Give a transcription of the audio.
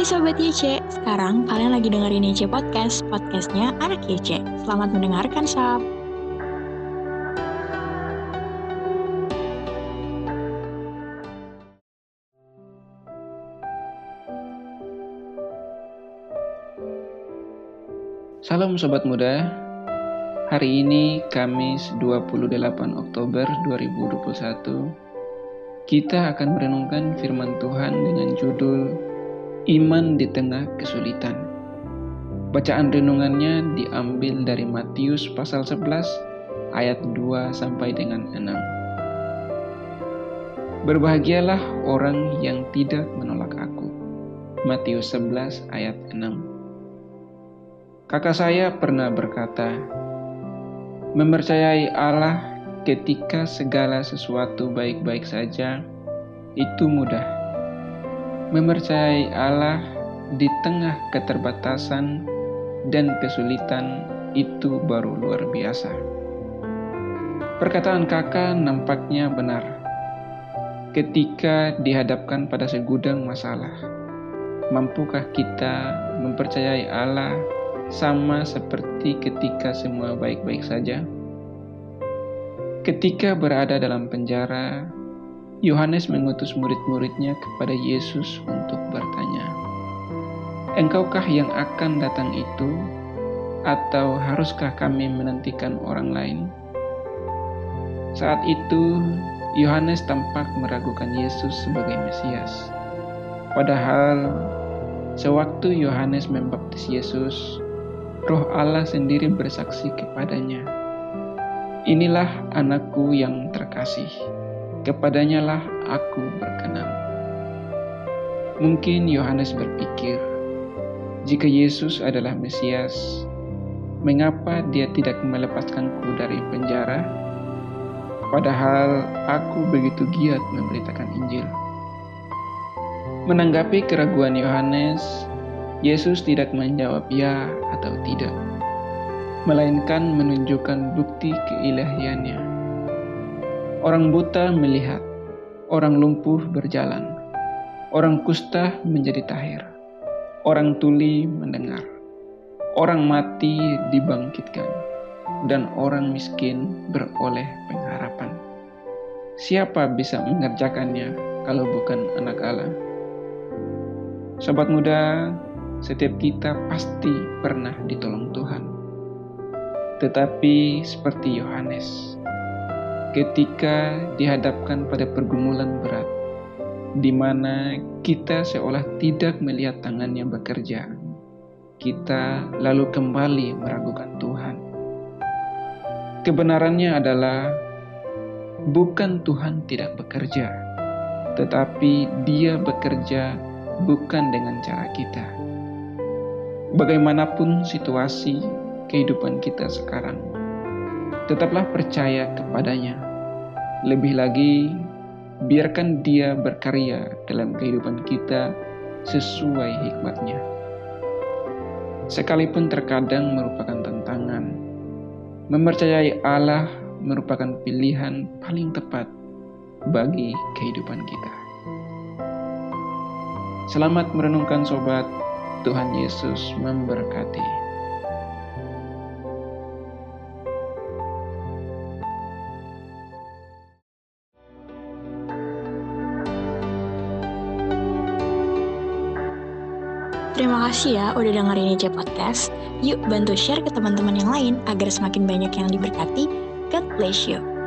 Hai Sobat YC, sekarang kalian lagi dengerin YC Podcast, podcastnya Anak YC. Selamat mendengarkan, Sob. Salam Sobat Muda, hari ini Kamis 28 Oktober 2021 kita akan merenungkan firman Tuhan dengan judul Iman di Tengah Kesulitan. Bacaan renungannya diambil dari Matius pasal 11 ayat 2 sampai dengan 6. Berbahagialah orang yang tidak menolak aku. Matius 11 ayat 6. Kakak saya pernah berkata, mempercayai Allah ketika segala sesuatu baik-baik saja, itu mudah. Mempercayai Allah di tengah keterbatasan dan kesulitan itu baru luar biasa. Perkataan kakak nampaknya benar. Ketika dihadapkan pada segudang masalah, mampukah kita mempercayai Allah sama seperti ketika semua baik-baik saja? Ketika berada dalam penjara, Yohanes mengutus murid-muridnya kepada Yesus untuk bertanya, "Engkaukah yang akan datang itu, atau haruskah kami menantikan orang lain?" Saat itu, Yohanes tampak meragukan Yesus sebagai Mesias. Padahal, sewaktu Yohanes membaptis Yesus, Roh Allah sendiri bersaksi kepadanya Inilah anakku yang terkasih, kepadanya lah aku berkenan. Mungkin Yohanes berpikir, jika Yesus adalah Mesias, mengapa dia tidak melepaskanku dari penjara? Padahal aku begitu giat memberitakan Injil. Menanggapi keraguan Yohanes, Yesus tidak menjawab ya atau tidak melainkan menunjukkan bukti keilahiannya. Orang buta melihat, orang lumpuh berjalan, orang kusta menjadi tahir, orang tuli mendengar, orang mati dibangkitkan, dan orang miskin beroleh pengharapan. Siapa bisa mengerjakannya kalau bukan anak Allah? Sobat muda, setiap kita pasti pernah ditolong Tuhan tetapi seperti Yohanes, ketika dihadapkan pada pergumulan berat, di mana kita seolah tidak melihat tangannya bekerja, kita lalu kembali meragukan Tuhan. Kebenarannya adalah bukan Tuhan tidak bekerja, tetapi Dia bekerja bukan dengan cara kita. Bagaimanapun situasi kehidupan kita sekarang. Tetaplah percaya kepadanya. Lebih lagi, biarkan dia berkarya dalam kehidupan kita sesuai hikmatnya. Sekalipun terkadang merupakan tantangan, mempercayai Allah merupakan pilihan paling tepat bagi kehidupan kita. Selamat merenungkan sobat, Tuhan Yesus memberkati. Terima kasih ya udah dengerin IC Podcast. Yuk bantu share ke teman-teman yang lain agar semakin banyak yang diberkati. God bless you.